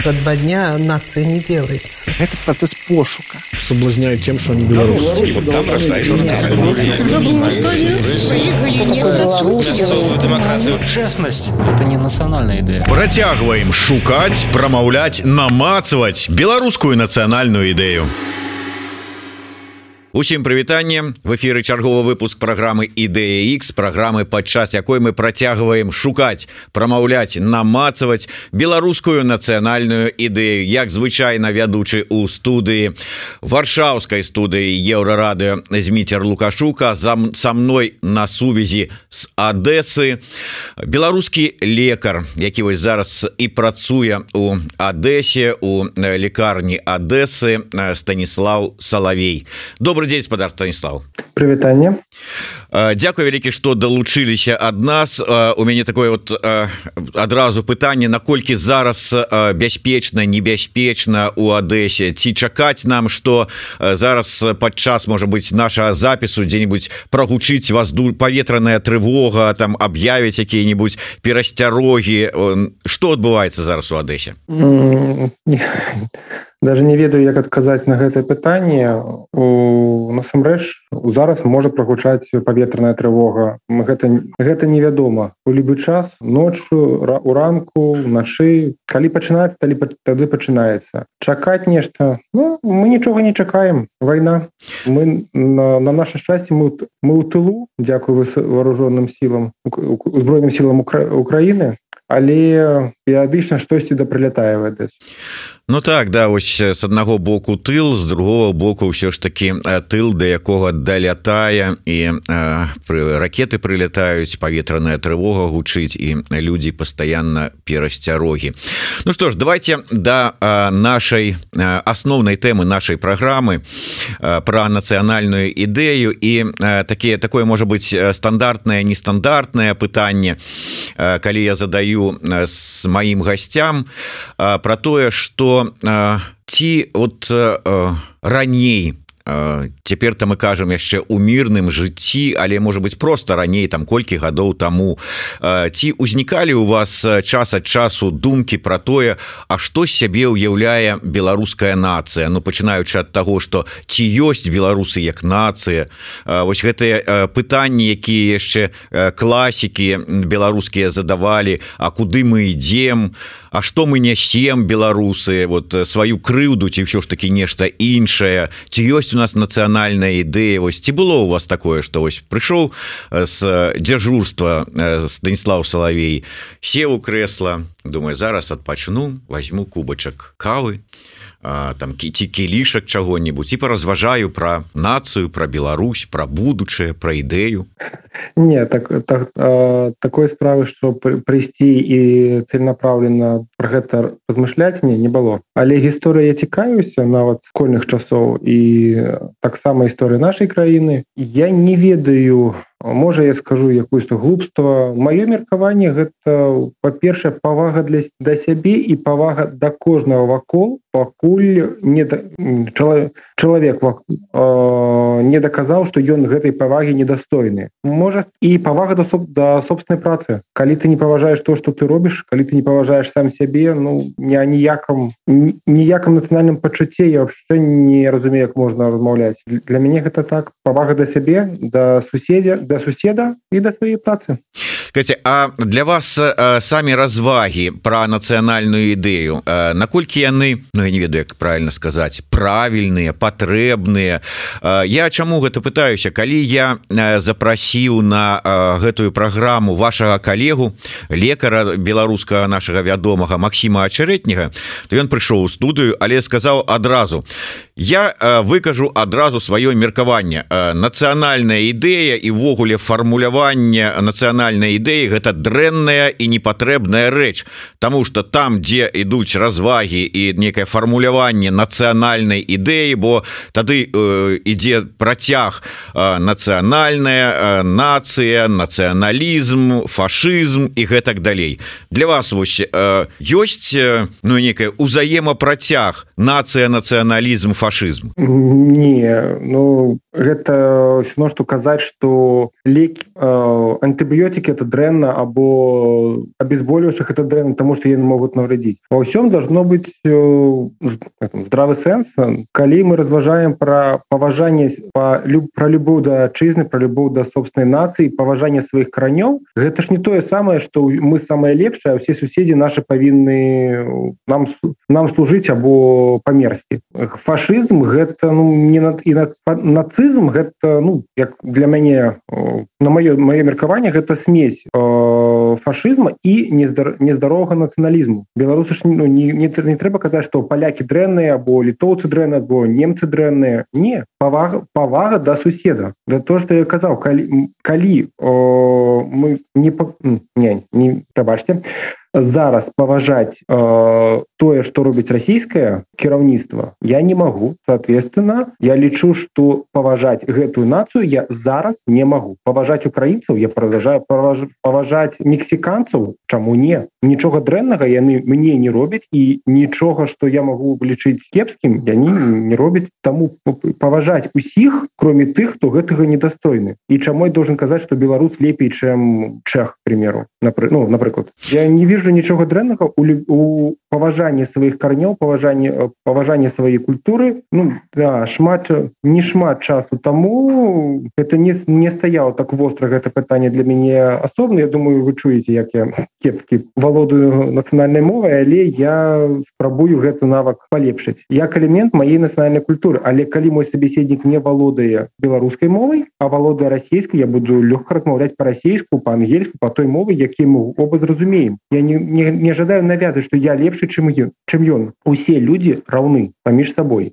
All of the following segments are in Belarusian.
За два дня нация не делается. Это процесс пошука. Соблазняют тем, что они белорусы. Вот там демократию. Честность – это не национальная идея. Протягиваем шукать, промовлять, намацывать белорусскую национальную идею. Усім прывітанне. В эфиры чарговы выпуск программы ідэя X программы падчас якой мы працягваем шукаць прамаўляць намацаваць беларускую нацыянальную ідэю як звычайна вядучы у студыі варшаўскай студыі еўрарадыо зміцер лукашука зам са мной на сувязі з Адэсы беларускі лекар які вось зараз і працуе у Адэсе у лекарні Адэсы Станіслав Салавей. Добрый день спадар станіслав прывітанне Дякую вялікі што далучыліся ад нас. У мяне такое вот адразу пытанне наколькі зараз бяспечна небяспечна у Адэсе ці чакаць нам что зараз падчас можа быть наша запісу дзе-нибудь прогучыць вас ду паветраная трывога там аб'явіць якія-нибудь перасцярогі. Что адбываецца зараз у Адэсе даже не ведаю як адказаць на гэтае пытанне. У насамрэч зараз можа прагучаць паветраная трывога. Гэта гэта невядома. У любы час ноччу у ранку начы калі пачынаць талі тады пачынаецца. Чакаць нешта ну, мы нічога не чакаем. Вайна. Мы на, на наше шчасце мы мы ў тылу дзякую вооруженным сілам узброеным сілам Украіны. Але перыядычна штосьці да прылятае в Эдэс Ну так да ось з аднаго боку тыл з другого боку ўсё ж таки тыл да якога далятае і пры ракеты прылетаюць паветраная трывога гучыць і людзі пастаянна перасцярогі Ну что ж давайте да нашай асноўнай тэмы нашай праграмы про нацыянальную ідэю і такие такое можа быть стандартнае нестандартнае пытанне калі я задаю с маім гасцям про тое что ці от раней цяпер там мы кажам яшчэ у мірным жыцці але можа быть просто раней там колькі гадоў таму. Ці узнікалі у вас час ад часу думкі про тое А што сябе ўяўляе беларуская нацыя? Ну пачынаючы ад таго что ці ёсць беларусы як нацыя? Вось гэтыя пытанні якія яшчэ класікі беларускія задавалі А куды мы ідзем? А што мы нясем беларусы? Вот сваю крыўду ці ўсё ж таки нешта іншае? Ці ёсць у нас нацыянальная ідэя вось ці было у вас такое что вось прыйшоў с дзяжурства станіслав салавей сеў у крэсла думаю зараз адпачну возьму кубачак кавы там ці кілішак чаго-нибудь і паразважаю про нацыю про Беларусь про будучае про ідэю. Не так, так такой справы что прыйсці і целенаправлена про гэта размышляць мне не было. Але гісторыя я цікаюся нават школьных часоў і таксама гісторыя нашай краіны. Я не ведаю можа я скажу якусь глупства. Маё меркаванне гэта па-першае павага для да сябе і павага да кожнага вакол пакуль не чалавек не даказаў што ён гэтай павагі недастойны. Можа і павага да соб да собственной працы. Калі ты не паважаеш то что ты робіш калі ты не паважаеш сам сябе ну не ніякам ніякам нацыянальным пачуцці я вообще не разумею як можна размаўляць. Для мяне гэта так. Павага да сябе да суседзя да суседа і да свае працы. Катя, А для вас э, самі развагі про нацыянальную ідэю э, наколькі яны Ну я не ведаю як правильно сказаць правільныя патрэбныя? Э, я чаму гэта пытаюся? Калі я запрасіў на гэтую праграму вашага калегу лекара беларускага нашага вядомага Масіма ачарэтняга то ён прыйшоў у студыю але сказаў адразу я выкажу адразу сваё меркаванне. Нацыянальная ідэя і ввогуле фармуляванне нацыянальнай ідэі гэта дрэнная і непатрэбная рэч. Таму что там дзе ідуць развагі і некае фармуляванне нацыянальнай ідэі бо тады э, ідзе працяг э, нацыянальная э, нацыя нацыяналізм фашызм і гэтак далей. Для вас вось э, ёсць э, ну некая узаемапрацяг нацыя нацыяналізм фашызм? Не ну гэта все что казаць что что лекі антыбіотики это дрэнна або обезболивающих это дрэнна тому что яны могут навредить. Во всем должно быть здравы сэнс калі мы разважаем про паважанне по люб про любоў да адчызны про любоў да собственной нацыі паважанне сваіх каранёў гэта ж не тое самае что мы самое лепшае все суседзі наши павінны нам нам служыць або памерсці фашизм гэта ну не над і над нацызм гэта ну як для мяне на маё маё меркаванне гэта смесь фашизма і нездаровага нацыяналізму. Беларусы ж ну, не, не, не трэба казаць что палякі дрэнныя або літоўцы дрэнна або немцы дрэнныя. Не павага павага да суседа. Да то что я казаў калі калі о, мы не не, не табачце зараз паважаць э, тое что робіць расійскае кіраўніцтва я не могу соответственно я лічу что паважаць гэтую нацыю я зараз не могу паважаць украінцаў я продолжаю паважаць мексіканцаў чаму не? Нічога дрэннага яны мне не робяць і нічога что я могу лічыць кепскім я не не робяць. Таму паважаць усіх кроме тых хто гэтага недастойны. І чаму я должен казаць что беларус лепей чым чэх примеру напры ну напрыклад. Я не вижу нічога дрэннага у, у паважанні сваіх карнёў паважанні паважанне сваёй культуры. Ну да шмат не шмат часу таму это не не стаяла так востра гэта пытанне для мяне асобна Я думаю вы чуеце як я кепскі валодаю нацыянальнай мовай але я спрабую гэту навак палепшыць як элемент маей нацыянальнай культуры. Але калі мой сабеседнік не валодае беларускай мовай а валодае расійскай я буду лёгка размаўляць па-расейску па-ангельску по той мовы які мы оба зразумеем. Я не, не, не жадаю навязаць что я лепшы чым чым ён усе люди раўны паміж сабой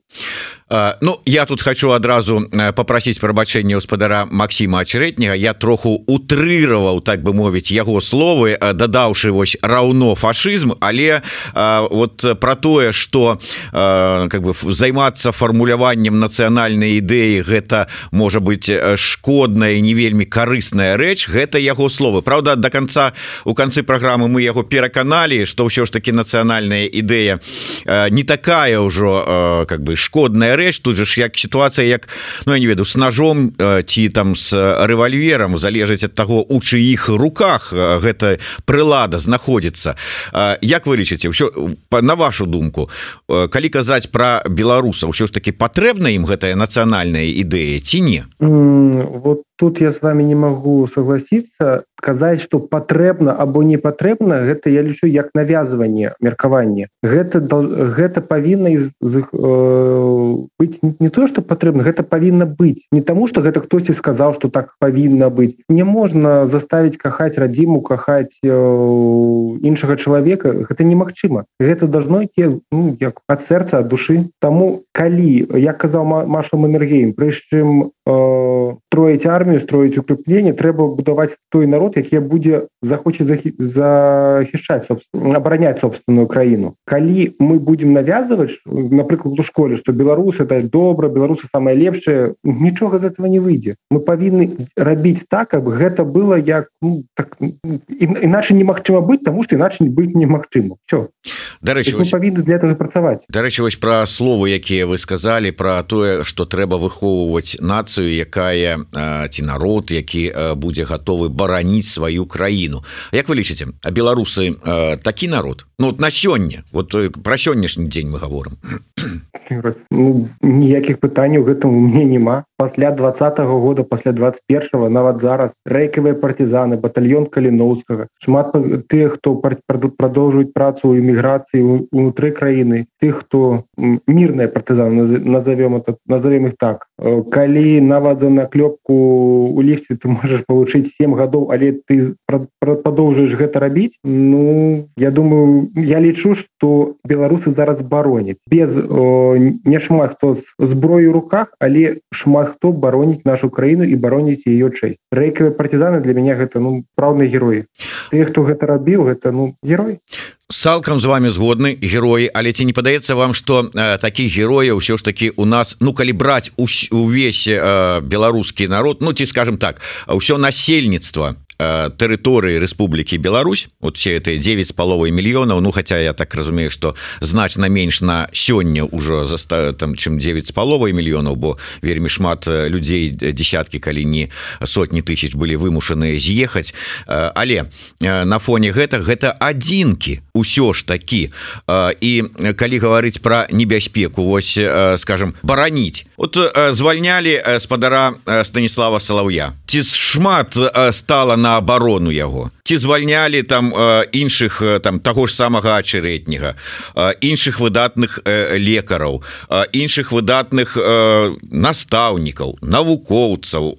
Ну я тут хочу адразу попросить прабачэння гаспадара Макссіма очередняга я троху утрыраваў так бы мовіць яго словы дадаўшы вось раўно фашизм. Але вот про тое что как бы займацца фармуляваннем нацыянальнай ідэі гэта можа быть шкодная не вельмі карысная рэч гэта яго словы Праўда до конца у канцы программы мы яго пераканалі что ўсё ж таки нацыянальная ідэя не такая ўжо как бы шкодная рэч тут же ж як сітуацыя як Ну я не веду с ножом ці там с рэвальвером залежыць ад таго у чыіх руках гэта прылада знаходзіцца. Як вы лічыце ўсё на вашу думку калі казаць про беларусаў ўсё ж таки патрэбна ім гэтая нацыянальная ідэя ці не? Вот тут я с вами не могу согласиться казаць что патрэбна або не патрэбна гэта я лічу як навязванне меркаванне гэта гэта павінна э, быть не то что патрэбна гэта павінна быць не тому что гэта хтосьці сказаў что так павінна быць не можна заставить кахаць радзіму кахаць э, іншага чалавека гэта немагчыма гэта должно ідти ну, як ад сэрца ад душы тому калі я казаў машам энергеем прычым э, строить армію строить укрыпленне трэба будаваць той народ які будзе захоча захішчаць абараняць собственную краіну калі мы будем навязывать напрыклад у школе что беларусы это добра беларусы самое лепшее нічога з этого не выйдзе мы павінны рабіць так каб гэта было як ну, так, іначе немагчыма быць тому что иначе не быть немагчыма все дарэчы павінны для этого працаваць дарэчы вось пра словы якія вы сказали про тое что трэба выхоўваць нацыю якая ці народ які будзе гатовы бараніць сваю краіну. Як вы лічыце а беларусы такі народ? Ну вот на сёння вот про сённяшні дзень мы говорим ну, ніякіх пытанняў гэтаму мне няма. Пасля двадцатого года пасля 21 нават зараз рэйкавыя партизаны батальон каліноўскага шмат тых хто продолжваюць працу у эміграцыі унутры краіны тых хто мірныя партызаны назовем это назовем их так. Калі нават за наклёпку у лісце ты можешь получить 7 гадоў але ты продолжаешь гэта рабіць ну я думаю я лічу что беларусы зараз бароняць. Без не шмат хто з зброю руках але шмат хто бароніць нашу краіну і бароніць ее чэсць рэйкавыя партизаны для мяне гэта ну праўны героі. Ты хто гэта рабіў гэта ну герой цалкам з вами згодны героі але ці не падаецца вам что э, таких герояў ўсё ж таки у нас ну калі браць увесь э, беларускі народ ну ці скажем так ўсё насельніцтва тэрыторыі Рэспублікі Беларусь. Вот все это 9 з паловай мільёнаў Ну хотя я так разумею что значна менш на сёння ўжо заста там чым 9 з паловай мільёнаў бо вельмі шмат людзей десяткі калі не сотні тысяч былі вымушаныя з'ехаць але на фоне гэта гэта адзінкі ўсё ж такі. І калі гаварыць про небяспеку Вось скажем бараніць вот звальнялі спадара станіслава салаўя. Ці шмат стала на оборону яго? Ці звальнялі там іншых там таго ж самага ачарэтніга іншых выдатных лекараў іншых выдатных настаўнікаў навукоўцаў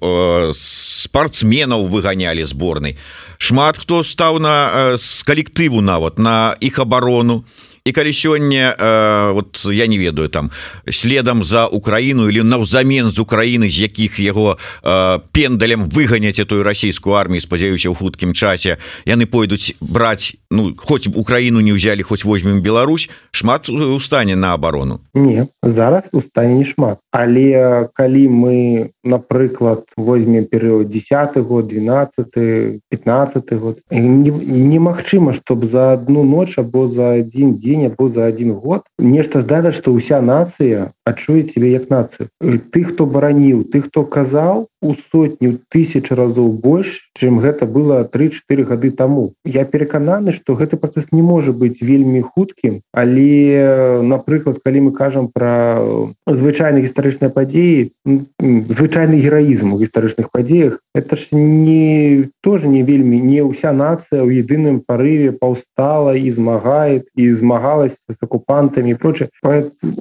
спортсменаў выганялі зборнай. Шмат хто стаў на з калектыву нават на іх абарону і калі сёння э, вот я не ведаю там следам за Украіну или наўзамен з Украіны з якіх яго э, пендалем выганяць эту расійскую армію спадзяюся ў хуткім часе яны пойдуць браць ну хоць Украіну не ўзялі хоць возьмем Беларусь шмат у стане на оборону. Не зараз у стане не шмат але калі мы напрыклад возьмем перыяд 10 год 12 15 год немагчыма чтобы за одну ноч або за один дзень або за один год нешта здада что ўся нацыя адчуе себе як нацыю. Ты хто бараніў ты хто казаў у сотню тысяч разоў больш чым гэта было 3-4 гады таму. Я перакананы что гэты працэс не можа быть вельмі хуткім але напрыклад калі мы кажам про звычайны гістарычныя падзеі звычайны гераізм у гістарычных падзеях это ж не тоже не вельмі не ўся нацыя ў едыным парыве паўстала і змагает і змагалась с акупантамі прочее.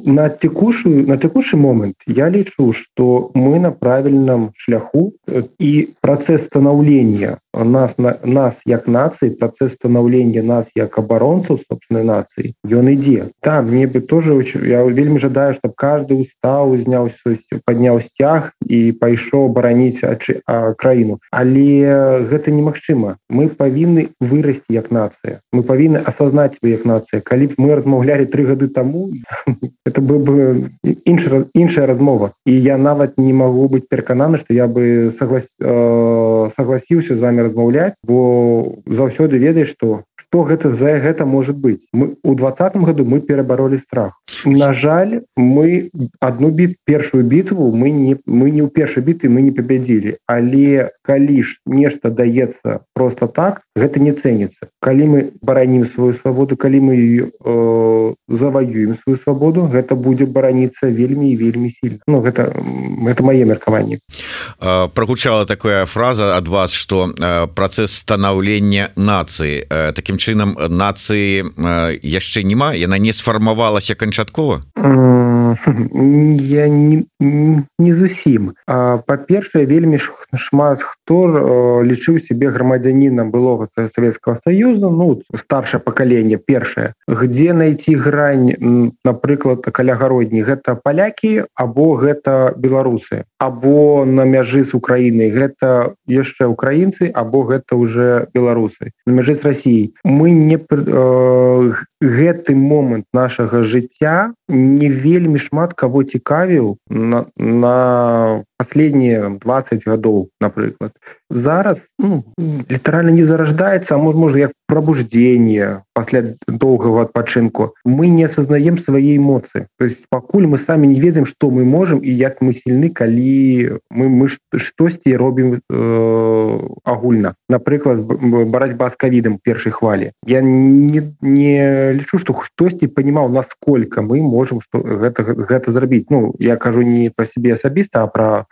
На текушую на текущий момент я лічу что мы на правільным шляху і працэс станаўлення нас на нас як нацыі працэс станаўлення нас як абаронцаў собственной нацыі ён ідзе там мне бы тоже очень я вельмі жадаю чтобы каждый устаў зняў подняў сцяг і пайшоў бараніць краіну але гэта немагчыма. Мы павінны вырасці як нацыя. Мы павінны асазнаць вы як нацыя. Калі б мы размаўлялі три гады таму это бы бы інша іншая размова. І я нават не могу быть перакананы что я бы соглас э, согласіўся з вами размаўляць бо заўсёды ведаеш что гэта за гэта может быть мы у двадцатым году мы перабаролі страх на жаль мы одну бит першую бітву мы не мы не ў першай біты мы не пабядзілі але калі ж нешта даецца просто так гэта не цэнится калі мы баранім сваю свабоду калі мы э, заваюем сваю свабоду гэта будзе бараніцца вельмі вельмі сильно Ну гэта это мае меркаванне. Прогучала такая фраза ад вас что працэс станаўлення нацыі. Таким чынам нацыі яшчэ няма яна не сфармавалася канчаткова я не, не зусім па-першае вельмі шмат хто лічыў себе грамадзянінам былога Советского союза ну старшее поколение першае. Где найти грань напрыклад калягародні гэта палякі або гэта беларусы? Або на мяжы з Украінай? Гэта яшчэ украінцы або гэта уже беларусы? На мяжы з Росіяй мы не э, гэты момант нашага жыцця не вельмі шмат кого цікавіў на, на последние 20 гадоў напрыклад зараз ну, літаральна не зараждаецца а может можа як пробуждение пасля доўгага адпачынку мы не осознаем свае эмоцыі то есть пакуль мы самі не ведаем что мы можем і як мы сильны калі мы мы штосьці робім э, агульна. Напрыклад барацьба з кавідам першай хвалі. Я не, не лічу что хтосьці понимаў насколько мы можем что гэта гэта зрабіць ну я кажу не про себе асабіста а про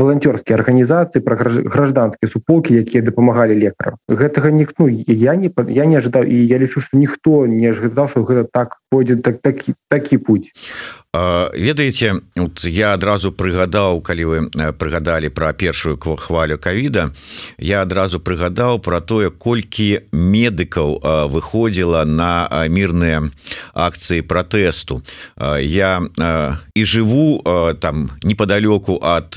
волонцёрскія арганізацыі пра гражданскія суполкі якія дапамагалі лекарам. Гэтага ніхто ну, я не я не ожидаў і я лічу што ніхто не ожидаў что гэта так пойдзе так такі такі путь ведаеце вот я адразу прыгадаў калі вы прыгадалі про першую хвалю кавіда я адразу прыгадаў про тое колькі медыкаў выходзіла на мірныя акцыі пратэсту. Я і жыву там непоалёку от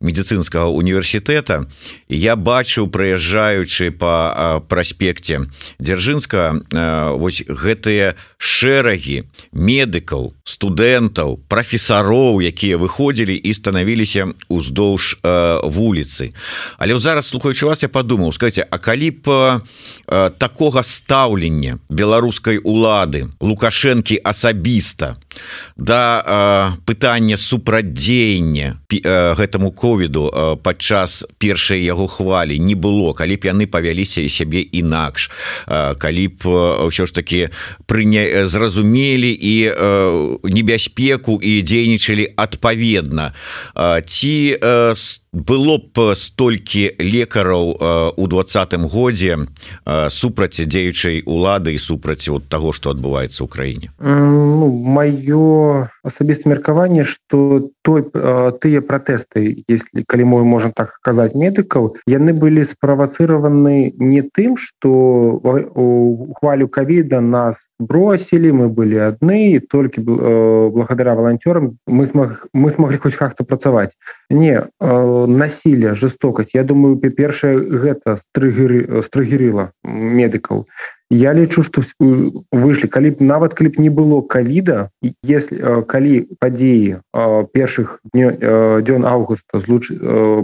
медицинскага універсітэта я бачыў прыязджаючы по праспекце дзяржынска вось гэтыя шэрагі медыкаў студэнт студэнтаў прафесароў якія выходзілі і станавіліся ўздоўж э, вуліцы. Але зараз слухаючы вас я подумаў скажите А калі б э, такога стаўлення беларускай улады лукашэнкі асабіста да э, пытання супрадзеяння э, гэтаму ковіду э, падчас першай яго хвалі не было калі б яны павяліся і сябе інакш э, калі б ўсё ж таки прыня зразумелі і э, небяспеку і дзейнічалі адпаведна. Э, ці э, было б столькі лекараў у двадцатым годзе супраць дзеючай улады і супраць от таго што адбываецца ў краіне? Ну, маё асабіста меркаванне что той тыя пратэсты если калі мой можна так казаць медыкаў яны былі справацыраваны не тым что хвалю ковіда нас бросілі мы былі адны толькі благодаря волонтерам мы смог мы смогли хоць как-то працаваць не насилие жестокость. Я думаю па-першае гэта стрыгеры стрыгерыла медыкаў я лічу что выйшлі калі б нават калі б не было ковіда если калі падзеі першых дзён августа злуч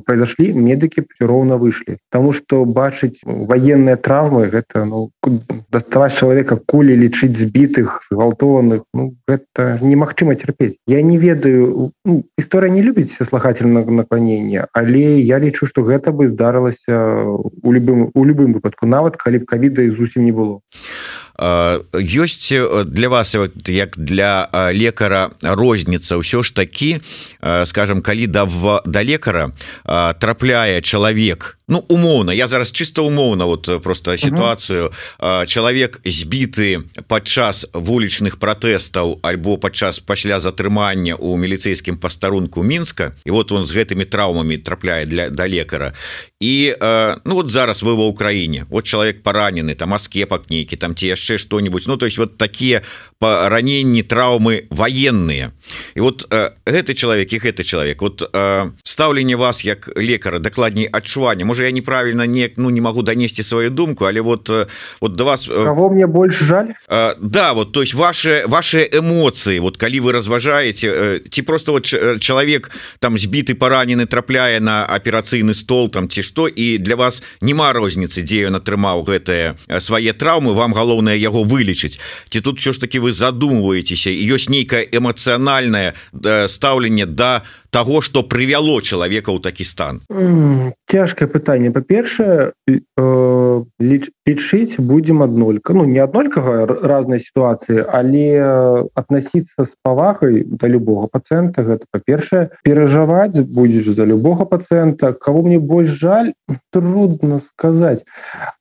произошли медыкі все роўна выйшлі тому что бачыць военные травмы гэта ну доставаць человека кулі лічыць збітых гвалтованных ну, гэта немагчыма терпець я не ведаю ну, история не любіць слагательного наклонения але я лічу что гэта бы здарылася у любым у любым выпадку. Нават калі б ковіда і зусім не было Ou... ёсць для вас вот, як для лекара розніца ўсё ж такі скажем калі да да лекара трапляе чалавек ну умоўна я зараз чисто умоўна вот просто сітуацыю чалавек збіты падчас вулічных пратэстаў альбо падчас пасля затрымання у міліцейскім пастарунку мінска і вот он з гэтымі траўмамі трапляе для да лекара. І ну вот зараз вы ва ўкраіне вот чалавек паранены там аскепак нейкі там ці яшчэ что-нибудь. Ну то есть вот такія раненні траўмы военные. І вот гэты чалавек і гэты чалавек вот стаўленне вас як лекара дакладней адчування можа я неправільна не ну не могу донесці сваю думку але вот вот до вас кого мне больше жаль? Да вот то есть ваши ваши эмоции вот калі вы разважаете ці просто вот чалавек там збіты паранены трапляе на аперацыйны стол там ці что і для вас няма розніцы дзе ён атрымаў гэтые свае траўмы вам галоўнае яго вылечыць ці тут все ж таки вы задумываетеся ёсць нейкае эмацыянальнае стаўленне до да того что прывяло человека ў такі стан? Цяжкае пытанне па-першае э, лічыць будем аднолька ну не аднолькага разнай сітуацыі але относиться с павагай до любого пациента. Гэта па-першае перажаваць будешь за любого пациента. Кого мне больш жаль трудно сказать.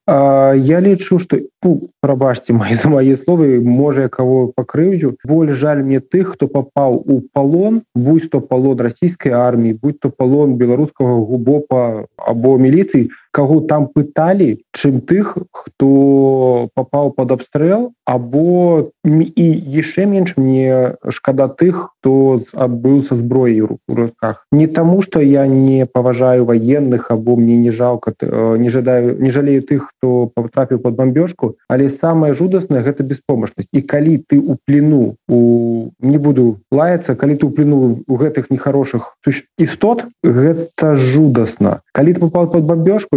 Я лічу что ну, прабачьте мои за мои словы можа кого пакрыўдзю боль жаль мне тых хто попаў у палон будь то палон расійскай арміі будь то палон беларускага губопа або міліцыі кого там пыталі чым тых хто попаў под абстрэл або і яшчэ менш мне шкада тых хто быў са зброей у руках. Не таму что я не паважаю военных або мне не жалко не жадаю не жалею тых хто потрапіў под бомбёжку але самое жудаснае гэта беспомощнасць і калі ты у плену у не буду лаяться калі ты уплінул у гэтых нехорошых істот гэта жудасна. Калі ты попал под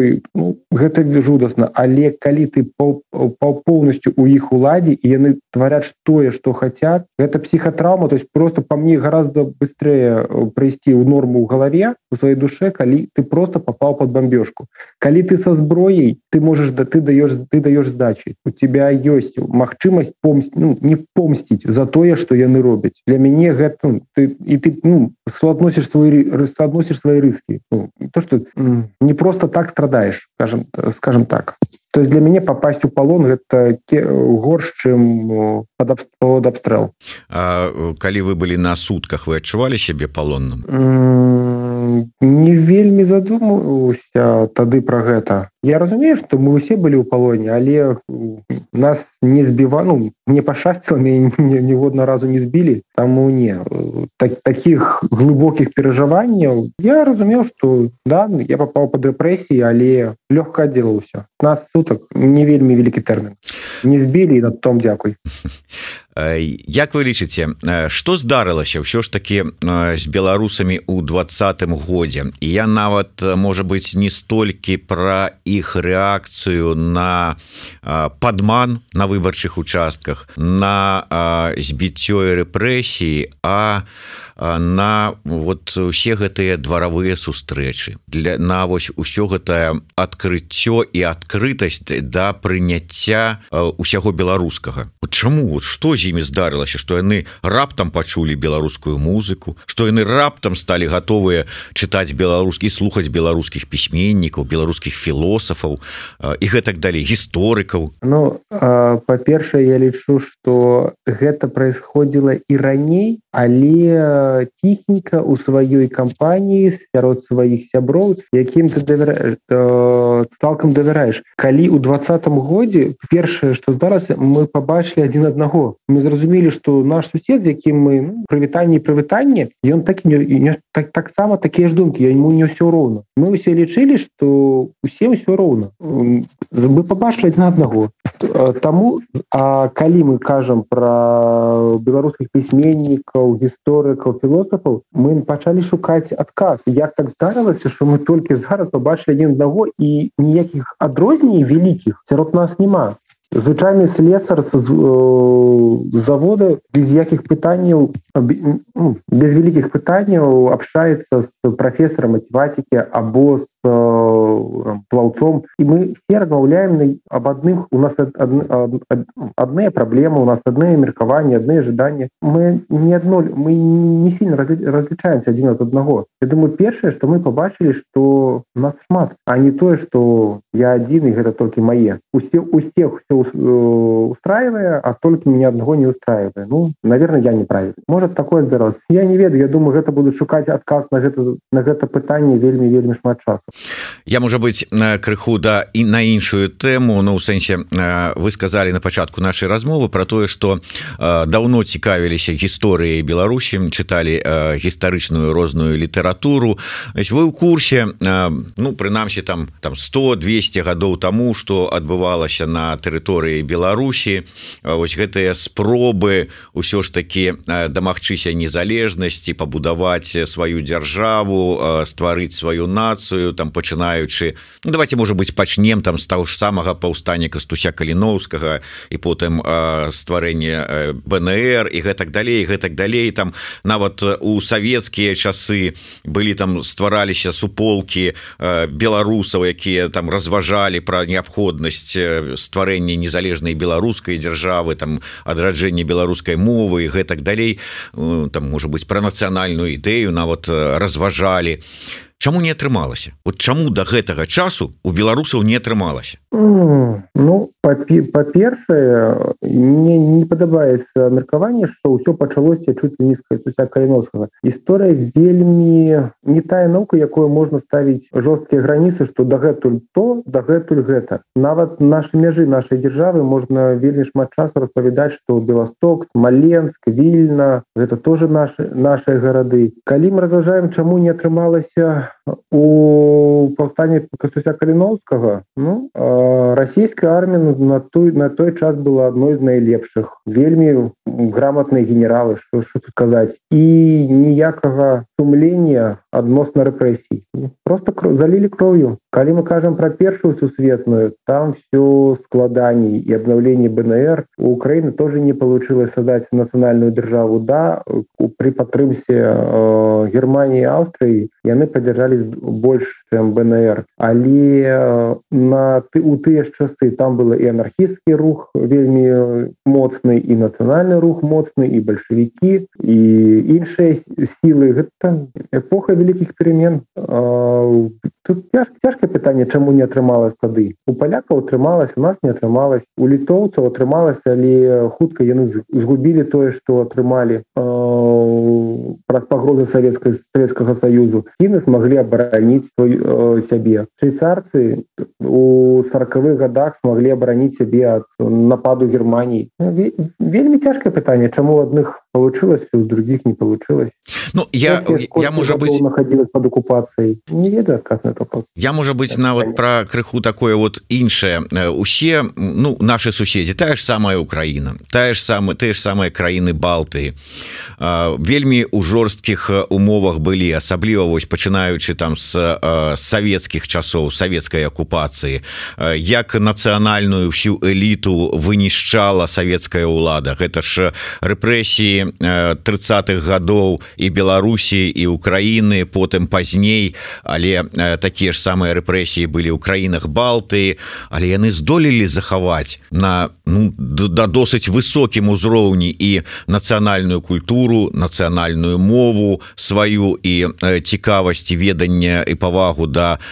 бомбёжку ну, гэта жудасна але калі ты поўнасцю у іх уладзе і яны тварят тое что хотят это психотраума то есть просто по мне гораздо быстрее э, прыйсці ў норму ў галаве у своей душе калі ты просто попал под бомбёжку калі ты со зброей ты можешь да ты даешь ты даешь сдачи у тебя ёсць магчымасць помсць ну, не помсціць за тое что яны робяць. Для мяне гэта ну, ты і ты ну, соотносишь свой соотносишь свои рыски ну, то что не просто так страдаешь скажем скажем так. То есть для мяне попасть у палон гэта горш чым под абстрэл калі вы былі на сутках вы адчувалі сябе палонным не вельмі задумаўся тады про гэта. Я разумею что мы усе былі ў палоне але нас не збіва ну не пашасціла ніводна разу не збілі таму не. Так, таких глыбокіх перажаванняў я разумеў что да я попал по дэпрэсіі але лёгка аддзелаўся нас суток не вельмі вялікі тэрмін не збілі над том дзякуй Як вы лічыце что здарылася ўсё ж таки з беларусамі у двадцатым годзе? І я нават можа быть не столькі про іх реакцыю на падман на выбарчых участках на збіццё рэпрэсіі а на вот усе гэтыя дваравыя сустрэчы. Для на вось усё гэтае адкрыццё і адкрытасць да прыняцця усяго беларускага. Чаму? Что з імі здарылася что яны раптам пачулі беларускую музыку что яны раптам сталі гатовыя чытаць беларускі слухаць беларускіх пісьменнікаў беларускіх філосафаў і гэтак далей гісторыкаў. Ну па-першае я лічу что гэта происходило і раней але ціхніка у сваёй кампаніі сярод сваіх сяброў якім ты давяраешь цалкам давяраеш. Калі у двадцатым годзе першае что зараз мы побачылі один аднаго мы зразумелі что наш сусед з якім мы ну, прывітанне прывітанне ён так не, не так таксама такія ж думкі ему не ўсё роўна. Мы ўсе лічылі что усім все роўна. Мы побачылі на аднаго. Таму А калі мы кажам про беларускіх пісьменнікаў гісторыкаў філосафаў мы пачалі шукаць адказ. Як так здарылася что мы толькі зараз побачылі адзін аднаго і ніякіх адрозней вялікіх сярод нас няма звычайны слесар з э, завода без якіх пытанняў ну, без вялікіх пытанняў общается с профессором математики або с э, плаўцом і мы все размаўляем об адных у нас адныя праблемы у нас адныя меркаванні адныя ожидания мы не адно мы не сильно различаемся один от аднаго Я думаю першае что мы побачылі что нас шмат а не тое что я один і гэта толькі мае усе усех все устраивая а только меня одного не устраивая. Ну наверное я неправильно может такое здоров я не ведаю я думаю гэта буду шукаць отказ на гэта на гэта пытанне вельмі вельмі шмат часу. Я можа быть крыху да і на іншую тэму но ну, у сэнсе вы сказали на пачатку нашай размовы про тое что давно цікавіліся гісторыяй Беларусі чыталі гістарычную розную літаратуру. Вы ў курсе ну прынамсі там там 100 200 гадоў тому что адбывалася на тэрыторыі Беларусі. Ось гэтыя спробы ўсё ж таки дамагчыся незалежнасці пабудаваць сваю дзяржаву стварыць сваю нацыю там пачынаючы ну, давайте можа быть пачнем там стаў ж самага паўстання кастуся каліноўскага і потым стварэнне БНР і гэтак далей гэтак далей. Там нават у савецкія часы былі там ствараліся суполкі беларусаў якія там разважалі пра неабходнасць стварэння незалежнай беларускай дзяржавы там адраджэнне беларускай мовы і гэтак далей. Там можа быть пра нацыянальную ідэю нават разважалі Чаму не атрымалася? Вот чаму до гэтага часу у беларусаў не атрымалася? Ну па-першае мне не падабаецца меркаванне што ўсё пачалося чуць нізкая суся каліновскага. Гісторыя вельмі не тая наука якую можна ставіць жорсткія граніцы што дагэтуль то дагэтуль гэта. Нават нашы мяжы нашай дзяржавы можна вельмі шмат часу распавядаць што беласток смаленск вільна гэта тоже наши наши гарады. Калі мы разважаем чаму не атрымалася у паўстанне кастуся каліновскага ну расійская армія на той на той час была адной з найлепшых вельмі грамотныя генералы что тут казаць і ніякага сумлення адносна рэпрэсій просто залілі кров'ю калі мы кажам про першую сусветную там все складаней і обновлении бнр. Украины тоже не получилось создать национальную державу. Да при падтрымсе э, германии австрии яны поддержались больше чем бнр. Але э, на ты у тыя ж часы там было і анархістскі рух вельмі моцны і нацыянальны рух моцны і бальшавікі і іншыя сілы гэта эпоха вялікіх перемен тут цяжка цяжкае пытанне чаму не атрымалась тады. У палякаў атрымалась у нас не атрымалась у літоўцаў атрымалася але хутка яны згубілі тое што атрымалі праз пагрозы савецкай савецкага саюзу кіны смогли абараніць свой сябе швейцарцы у сороквых годах смогли абараніць сябе ад нападу германії вельмі цяжкае пытанне чаму адных получилось у других не получилось. Ну я я может быть находилась под оккупацией? Не ведаю отказ на вопрос я может быть нават про крыху такое вот іншае усе ну наши суседзі тая ж самая Украина тая ж самая ты ж самыя краіны балты вельмі у жорсткіх умовах былі асабліва вось пачынаючы там с савецкіх часоў савецкай акупацыі як нацыянальную всю эліту вынішчала савецкая ўлада гэта ж рэпрэсіі 30-х гадоў і Беларусі і Украіны потым пазней але такія ж самыя рэпрэсіі былі ў краінах балты але яны здолелі захаваць на ну, да досыць высокім узроўні і нацыянальную культуру нацыянальную мову сваю і цікавасці ведання і павагу да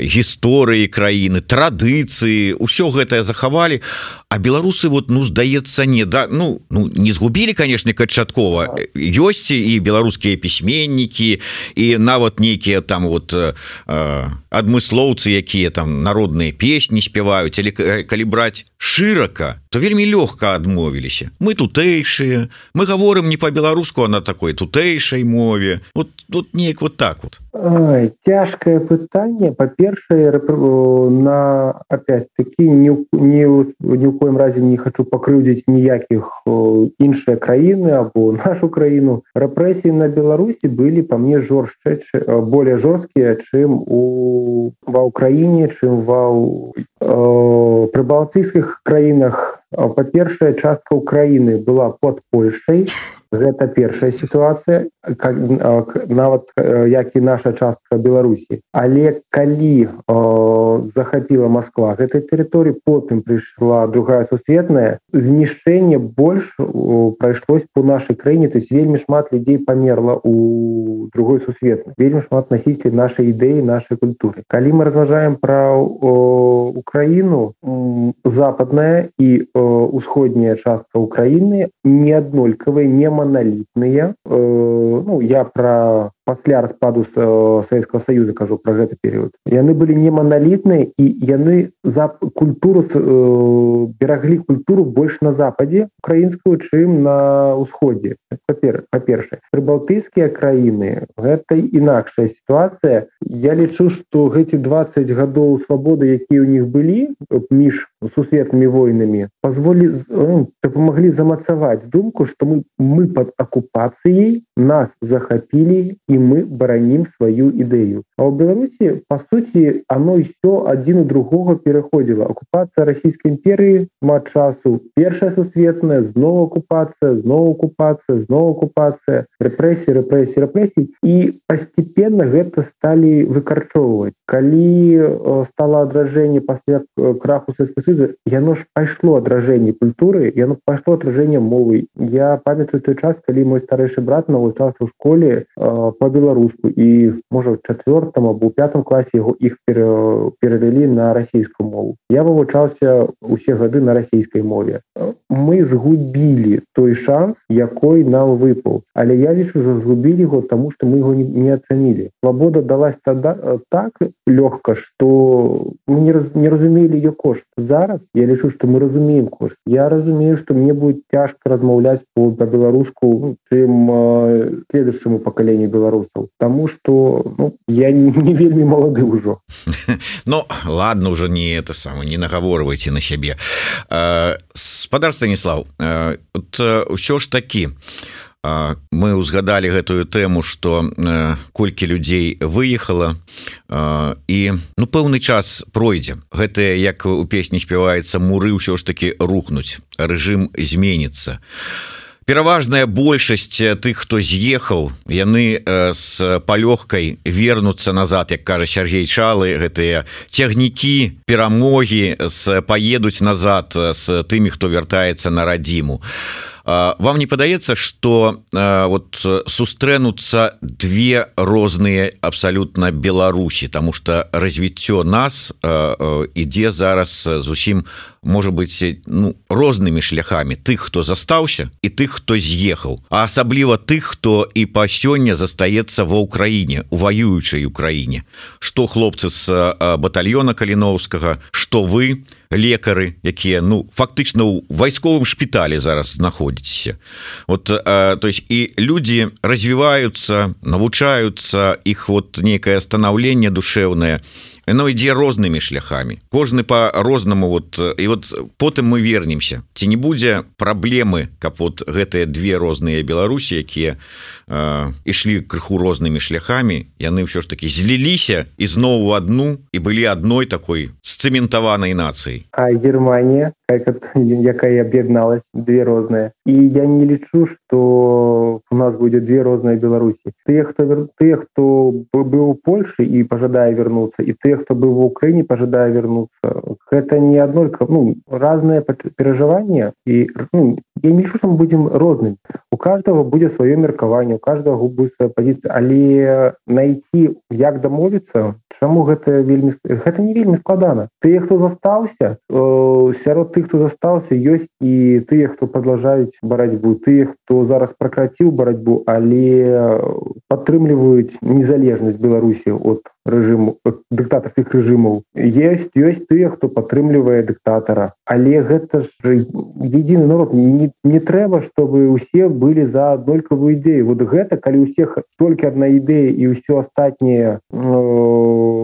гісторыі краіны традыцыі ўсё гэтае захавалі. А беларусы вот ну здаецца не да ну ну не згубілі конечно канчаткова. Ёсць і беларускія пісьменнікі і нават нейкія там вот э, адмыслоўцы якія там народныя песні спяваюць или калі браць шырака то вельмі лёгка адмовіліся. Мы тутэйшыя мы говорим не по-беларуску на такой тутэйшай мове. Вот тут неяк вот так вот. Цяжкае пытанне. Па-першае на опять-таки не ні ў коім разе не хочу пакрыўдзіць ніякіх іншыя краіны або нашу краіну. Рэпрэсіі на Беларусі былі па мне жорстчэ более жорсткія чым у ва ўкраіне чым ва прыбалтыйскіх краінах па-першая частка ўкраіны была под Польшай гэта першая сітуацыя нават як і наша частка Беларусі але калі захапіла Москва гэтай тэрыторыі потым прыйшла другая сусветная. Знішчэнне больш прайшлось по нашай краіне то есть вельмі шмат людзей памерла у другой сусветнай вельмі шмат насіцель нашай ідэі нашай культуры. Калі мы разважаем про Украіну западная і усходняя частка Украіны не аднолькавыя не маналітныя. Ну я про пасля распаду Савецкого союза кажу про гэты перыяд яны былі не маналітныя і яны за культуру э, бераглі культуру больш на западе украінскую чым на ўсходзе папер па-першае прыбалтыйскія краіны гэта інакшая сітуацыя я лічу что гэти 20 гадоў свабоды якія ў них былі між сусветнымі войнамі позволі ну, дапамаглі замацаваць думку что мы мы под акупацыяй нас захапілі і мы баранім сваю ідэю а ў беларусі по сути оно все адзін у другого пераходзіла акупацыя расійскай імперыі мат часу першая сусветная зноў акупацыя зноў акупацыя зноў акупацыя рэпрэсіі рэпрэсіі рэпрэсій і пастепенно гэта сталі выкарчоўваць калі стало адражэнне пасля краху сельскай сузы яно ж пайшло адражэнне культуры яно пайшло адражэнне мовы. Я памятаю той час калі мой старэйшы брат навучаўся ў школе по по-беларуску і можа чавёртым або пятым класе яго іх перавялі на расійскую мову. Я вывучаўся усе гады на расійскай мове. Мы згубілі той шанс якой нам выпаў. Але я лічу згубілі его тому что мы его не, не ацанілі. Свабода далась тогда так лёгка что мы не, раз, не разумелі ее кошт зараз я лічу что мы разумеем кошт я разумею что мне будет цяжка размаўляць по по-беларуску чым следующему пакалению беларус беларусаў Таму что ну, я не, не вельмі малады ўжо Ну ладно уже не это самое не нагаворвайце на сябе спадар станіслав ўсё ж такі мы ўзгадалі гэтую тэму что колькі людзей выехала і ну пэўны час пройдзе. Гэтыя як у песні спяваецца муры ўсё ж таки рухнуць рэжым зменится а пераважная большасць тых хто з'ехаў яны с палёгкай вернуцца назад як кажа Сергей чалы гэтыя цягнікі перамогі с поедуць назад с тымі хто вяртаецца на радзіму. а вам не падаецца что вот сустрэнуцца две розныя абсалютна Беларусі тому что развіццё нас ідзе зараз зусім может быть ну, рознымі шляхами. Тых хто застаўся і тых хто з'ехаў а асабліва тых хто і па сёння застаецца ва ўкраіне у ваюючай Украіне что хлопцы з батальона каліновскага что вы лекары якія ну фактычна ў вайсковым шпіталі зараз знаходзіцеся. Вот э, то есть і люди развіваюцца навучаюцца іх вот некае станаўленне душеўнае оно ідзе рознымі шляхами кожны по-рознаму вот і вот потым мы вернемся. Ці не будзе праблемы каб вот гэтыя две розныя беларусі якія э, ішлі крыху рознымі шляхами яны ўсё ж таки зліліся ізноў у одну і былі адной такой сцэментаванай нацыі а Германія якая аб'ядналась две розныя і я не лічу что у нас будет две розныя беларусі тыя хто тыя хто быў у Польшы і пожадае вярнуцца і тыя хто быў в Украіне пожадае вярнуцца гэта не аднолька ну разныя перажывання і ну, я не лічу там будем розным у каждого будзе сваё меркаванне у каждого губы свая пазіцыя але найти як дамовіцца чаму гэта вельмі гэта не вельмі складана. Тыя хто застаўся сярод тых хто застаўся ёсць і тыя хто падлажаюць барацьбу тых хто зараз пракраціў барацьбу але падтрымліваюць незалежнасць беларусі от рэжыму дыктатарскіх рэжымаў. Есть ёсць тыя хто падтрымлівае дыктатара. Але гэта ж единый народ. Не, не трэба чтобы усе былі за аднолькавую ідэю. Вот гэта калі усіх толькі одна ідэя і ўсё астатняе э,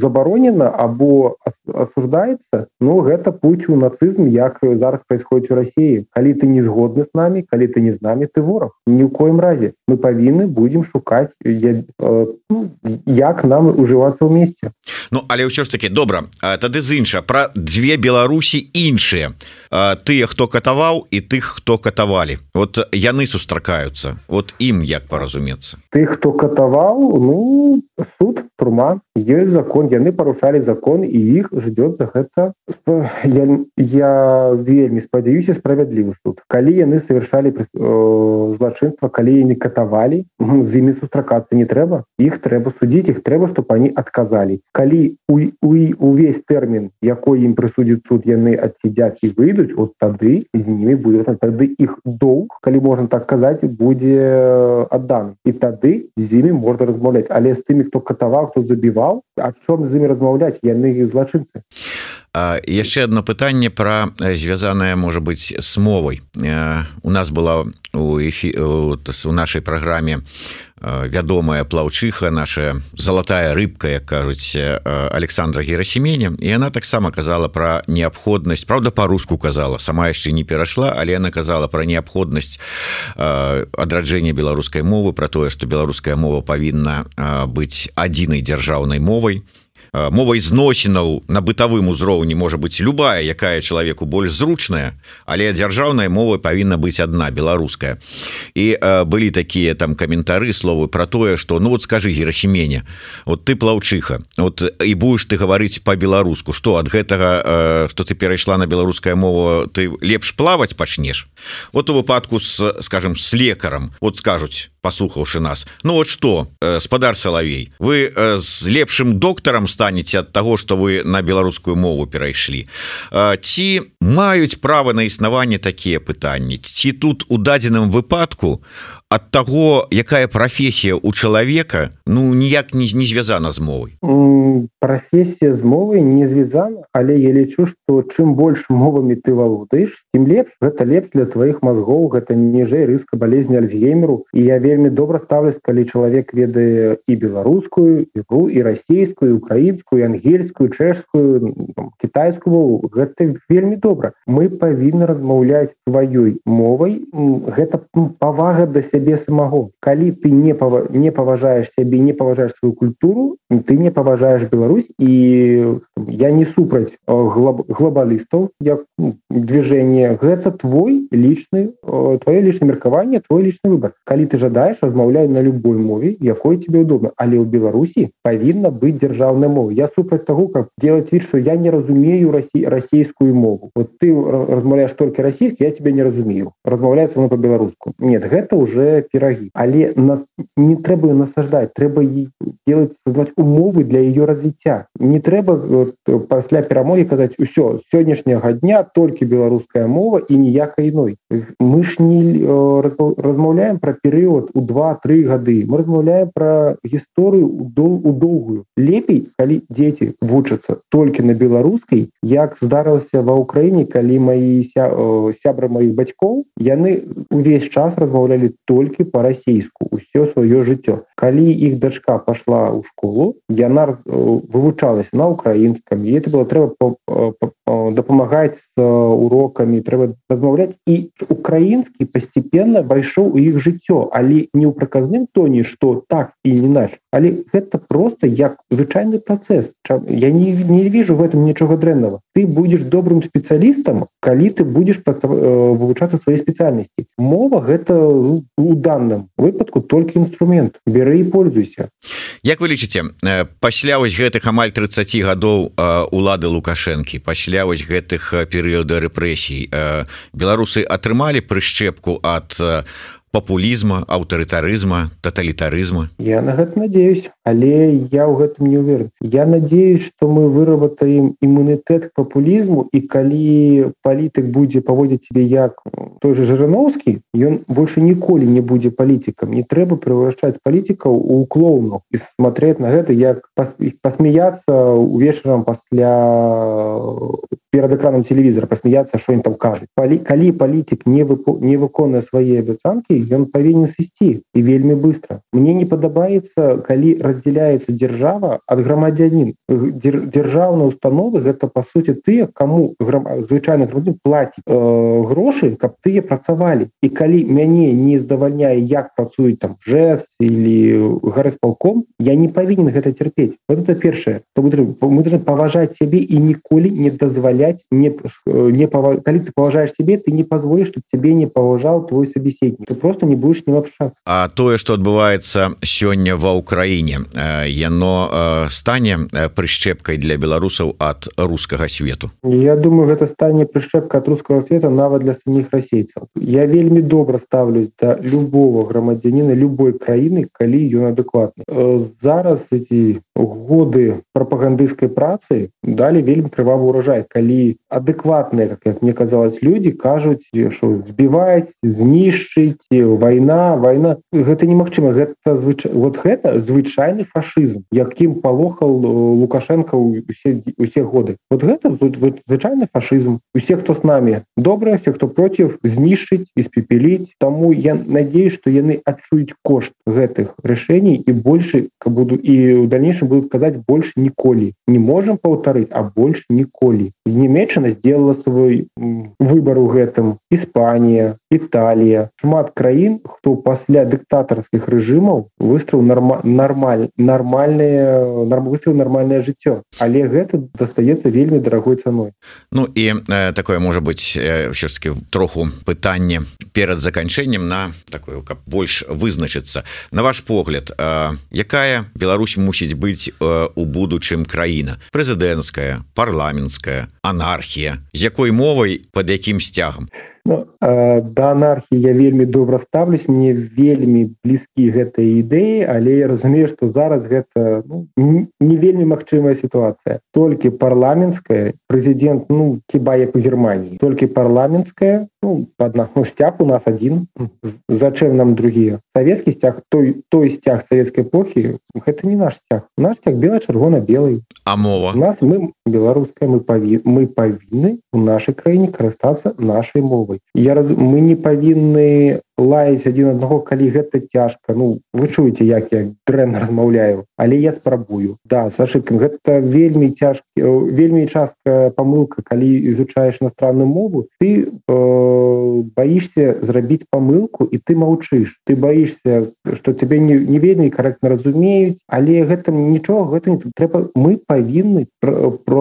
забаронена або осуждается но гэта путь у нацызм як зараз происходит у России калі ты не згодны с нами калі ты не з нами ты ворог ни ў коем разе. Мы павінны будем шукаць я, э, ну, як нам уживацца вместе Ну але ўсё ж таки добра тады з інша про две Беларусі іншыя. Тыя хто катаваў і тых хто катавалі. Вот яны сустракаюцца. Вот ім як паразумецца. Тых хто катаваў ну суд турма есть закон яны парушалі закон і іх ждет за гэта я, я вельмі спадзяюся справядлівы суд. Калі яны совершалі э, злачынства калі не катавалі з імі сустракацца не трэба іх трэба судзіць іх трэба чтобы они адказалі. Калі у, у увесь тэрмін якой ім прысудзіць суд яны адсядзяць і выйдуць от тады з ними буде тады іх доўг калі можна так казаць будзе аддан. І тады з імі можна размаўляць. Але з тымі хто катаваў хто забіваў а чом з імі размаўляць яны злачынцы яшчэ одно пытанне про звязаное можа быть с мовай. У нас была у эфі у нашай праграме вядомая плаўчыха наша залатая рыбка як кажуць Александра герасеменя і она таксама казала про неабходнасць Праўда по-руску казала сама яшчэ не перайшла але она казала про неабходнасць адраджэння беларускай мовы про тое что беларуская мова павінна быць адзінай дзяржаўнай мовай мовай зносінаў на бытавым узроўні можа быть любая якая чалавеку больш зручная але дзяржаўная мова павінна быць одна беларуская і э, былі такія там каментары словы про тое что ну вот скажи герасеменя вот ты плаўчыха вот і будешь ты гаварыць по-беларуску что от гэтага что э, ты перайшла на беларуская мова ты лепш плаваць пачнешь вот у выпадку с скажем с лекарам вот скажуць послухаўшы нас. Ну вот что э, спадар салавей вы э, з лепшым доктарам станете от того что вы на беларускую мову перайшлі ці маюць права на існаванне такія пытанні ці тут у дадзеным выпадку ад таго якая прафесія у чалавека ну ніяк не не звязана з мовай прафесія з мовай не звязана але я лічу что чым больш мовамі ты валодаеш тем лепш гэта лепш для твоих мозгоў гэта ніжэй рыска болезни альцгеймеру. І я вельмі добра ставлюсь калі чалавек ведае і беларускую ігру і расійскую украінскую ангельскую чэшскую китайскую гэта вельмі добра мы павінны размаўляць сваёй мовай гэта павага да сябе сябе самого. Калі ты не пава, не паважаешь сябе не паважаешь свою культуру ты не паважаешь Беларусь. І я не супраць глоб, глобалістаў як ну, движение. Гэта твой лічны твоё лічное меркаванне твой лічны выбор. Калі ты жадаешь размаўляй на любой мове якой тебе удобно. Але ў Беларусі павінна быць дзяржаўная мова. Я супраць того как делать вид что я не разумею Росси расійскую мову. Вот ты размаўляешь только расійскі я тебя не разумею. Размаўляецца на по-беларуску нет гэта уже уже перагі але нас не трэба насаждаць трэба делать создавать умовы для ее развіцця не трэба вот, пасля перамогі казаць усё сённяшняга дня толькі беларуская мова і ніякай іной мы ж не размаўляем про перыяд у два-тры гады мы размаўляем про гісторыю дол у доўгую лепей калі дзеці вучацца толькі на беларускай як здарылася ва ўкраіне калі мои ся, сябры моих бацькоў яны увесь час размаўлялі толькі по-расійску ўсё сваё жыццё. Калі іх дачка пошла ў школу яна вывучалась на украінском і это было трэба дапамагаць з урокамі трэба размаўляць і украінскі постепенно пайшоў у іх жыццё. Але не ў праказным тоне что так і не наш але гэта просто як звычайны працэс. Я не, не вижу в этом нічога дрэннага. Ты будешь добрым спецыялістам калі ты будешь вывучацца свае спецыяльнасці. Мова гэта ну, у данным выпадку толькі інструмент. Бяры і пользуйся. Як вы лічыце пасля вось гэтых амаль 30 гадоў улады лукашэнкі пасля вось гэтых перыяда рэпрэсій беларусы атрымалі прышчэпку ад популізма аўтарытарызма тоталітарызма я на гэта надеюсь але я ў гэтым не уверен я надеюсь что мы выработаем імунітэт к популізму і калі палітык будзе паводзіць себе як той же жырановскі ён больше ніколі не будзе палітикам не трэба превращаць палітикаў у клоунов і смотреть на гэта як посмеяться увечарам пасля перад экраном телевізора посмеяться что им там кажуць калі палітик не выпу не выконная свае абяцанки ён павінен сысці і вельмі быстро. Мне не падабаецца калі разделяецца держава ад грамадзянин дзяржаўныя установы гэта по сути тыя кому звычайных людзей плаціць э, грошы каб тыя працавалі і калі мяне не здавальняе як працуюць там жэс или гарэспалком я не павінен гэта терпець вот это першае то мы должны паважаць сябе і ніколі не дазваляць не не пава... калі ты паважаешь себе ты не позволишь чтобы тебе не паважаў твой собеседник. Ты просто не будешь не общаться. А тое что адбываецца сёння ва ўкраіне яно стане прышчэпкай для беларусаў ад рускага свету? Я думаю гэта стане прышчэпка от рускага света нават для самих расейцаў я вельмі добра ставлюсь до любого грамадзяніна любой краіны калі ён адэкватны зараз эти годы прапагандысцкай працы далі вельмі крывавы урожай. Калі адэкватныя как, мне казалось люди кажуць что збіваць знішчыць война война. Гэта немагчыма. Гэта звыч... вот гэта звычайны фашизм якім палохал лукашенко усе усе годы. Вот гэта звычайны фашизм усе хто с нами добрыя все хто против знішчыць испепеліць тому я надеюсь что яны адчуюць кошт гэтых рашэний і больше буду і у дальнейшем будут казаць больше ніколі не можем паўтарыць а больше ніколі немеччына сделала свой выбор у гэтым Іспанія Італія шмат краін хто пасля дыктатарскіх рэжымаў выстраў норма нормаль нармальные выстрел нармальное жыццё але гэта дастаецца вельмі дарагой цаной Ну і э, такое можа быть ўсё ж таки троху пытанне перад заканчэннем на такое каб больш вызначыцца на ваш погляд э, якая Беларусь мусіць быць э, у будучым краіна. Прэзідэнцкая парламенская анархія з якой мовай под якім сцягам. Ну, э, да анархіі я вельмі добра ставлюсь мне вельмі блізкі гэтай ідэі але я разумею што зараз гэта ну, не вельмі магчымая сітуацыя. Толькі парламенская прэзідэнт ну хіба як у Геррманіі толькі парламенская ну, адна ну, сцяг у нас один. Зачем нам другія савецкі сцяг той той сцяг савецкай эпохі гэта не наш сцяг наш сцяг бела чырвона белый а мова? У нас мы беларуская мы паві мы павінны у нашай краіне карыстацца нашай мовай я раз мы не павінны лаяць адзін аднаго калі гэта цяжка ну вы чуеце як я дрэнна размаўляю але я спрабую. Да с ошибкам гэта вельмі цяжкі вельмі частка памылка калі изучаешь иностранную мову. Ты э, боишься зрабіць памылку і ты маўчыш ты боишься что тебе не, не вельмі корректно разумеюць але гэтым нічого гэта не трэба мы павінны про, про,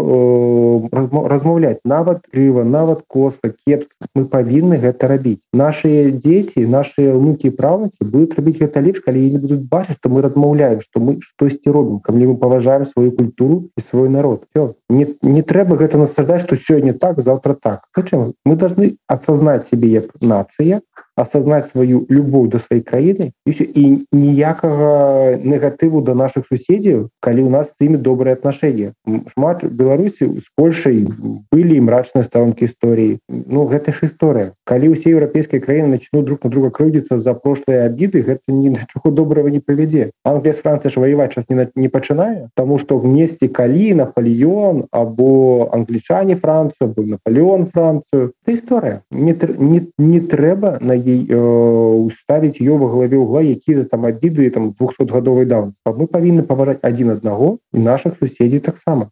э, размаўляць нават крыва нават коса кепска мы павінны гэта рабіць. Наши дети наши внуки і правнукі будут рабіць гэта лепш калі не будуць бачыць что мы размаўляем что мы штосьці робім калі мы паважаем сваю культуру і свой народ. Все не, не трэба гэта насаждаць что сёння так завтра так. Причым мы должны осознать себе bija nācija, осознать сваю любоў до сваёй краіны і ніякага негатыву до наших суседзяў калі у нас з імі добрые отношения. Шмат беларусі з польшай былі мрачныя сторонки істории ну гэта ж история. Калі усе еўрапейскія краіны начнут друг на друга крыдзіцца за прошлые обиды гэта ні на чого доброго не павядзе англія францыя ж воевать сейчас не, не пачынае тому что вместе калі наполеон або англічане францию был наполеон францию. Это история. Не, не, не трэба на ей э, уставить ее во главе угла якія там обиды там 200гадовый даун. Мы павінны паважаць один аднаго і наших суседзей таксама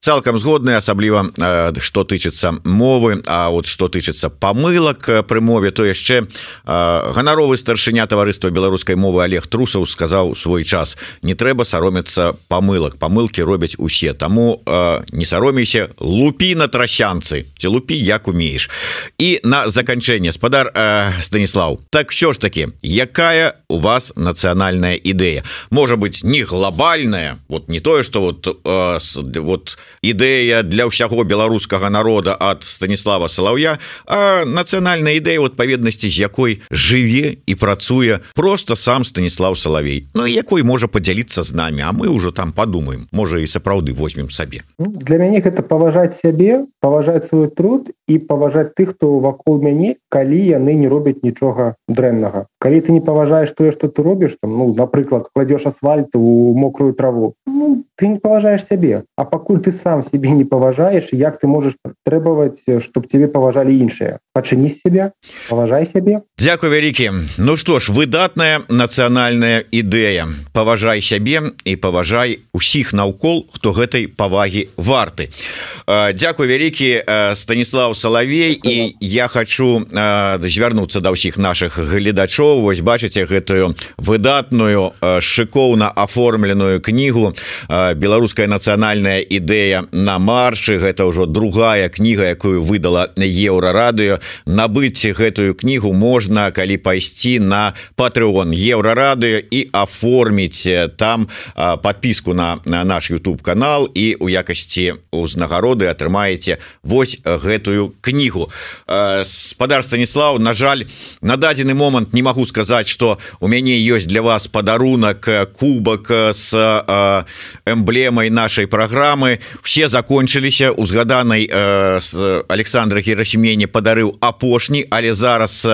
цалкам згодны асабліва что тычыцца мовы А вот что тычыцца памылак пры мове. То яшчэ ганаровы старшыня таварыства беларускай мовы Олег трусаў сказаў свой час. Не трэба саромецца памылак памылки робяць усе. Таму не саромейся лупі на трасянцы ці лупі як умееш і на заканчэнне спадар станіслав так все ж таки якая у вас нацыянальная ідэя можа быть не глобальная? Вот не тое что вот вот ідэя для ўсяго беларускага народа от станіслава салаўя а нацыянальная ідэя адпаведнасці з якой жыве і працуе просто сам станіслав салавей Ну якой можа подзяліцца з нами а мы уже там подумаем можа і сапраўды возьмем сабе. Ну, для мяне гэта паважаць сябе паважаць свой труд і паважаць тых хто вакол мяне калі яны не робяць нічога дрэннага калі ты не паважаешь тое что ты робіш там ну напрыклад кладешь асфальт у мокрую траву. Ну, ты не паважаешь сябе а пакуль ты сам себе не паважаешь як ты можешь требовать чтоб тебе паважалі іншыя пачыні себя паважай сябе Дякую вялікі Ну что ж выдатная нацыянальная ідэя паважай сябе і паважай усіх наўкол хто гэтай павагі варты. Дякую вялікі станіслав салавей і я хочу звярнуцца да ўсіх наших гледачоў Вось бачыце гэтую выдатную шыкоўна аформленую кнігу. Беларуская нацыянальная ідэя на маршы. Гэта ўжо другая кніга якую выдала еўрарадыё. Набыць гэтую кнігу можна калі пайсці на патрыон еўрарадыё і аформіць там подпіску на наш YouTube канал і у якасці узнагароды атрымаеце вось гэтую кнігу. Спадар станіслав на жаль на дадзены момант не магу сказаць что у мяне ёсць для вас падарунак кубак с эмблемай нашай праграмы все закончыліся узгаданай з Александра герасімене падарыў апошні але зараз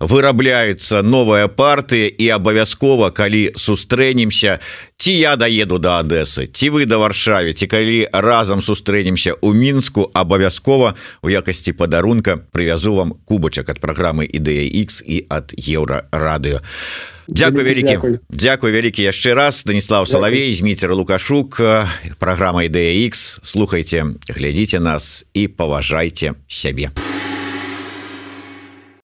вырабляются новая партыя і абавязкова калі сустрэнемся ці я даеду до Адэсы ці вы да варшаве ці калі разам сустрэнемся у мінску абавязкова у якасці падарунка прывязу вам кубачак ад праграмы ідэя X і ад еўра радыё. Дякую вялікі Дякую вялікі яшчэ раз. Станіслав Салавей зміцер лукашук праграма ідэя X слухайте глядзіце нас і паважайце сябе. а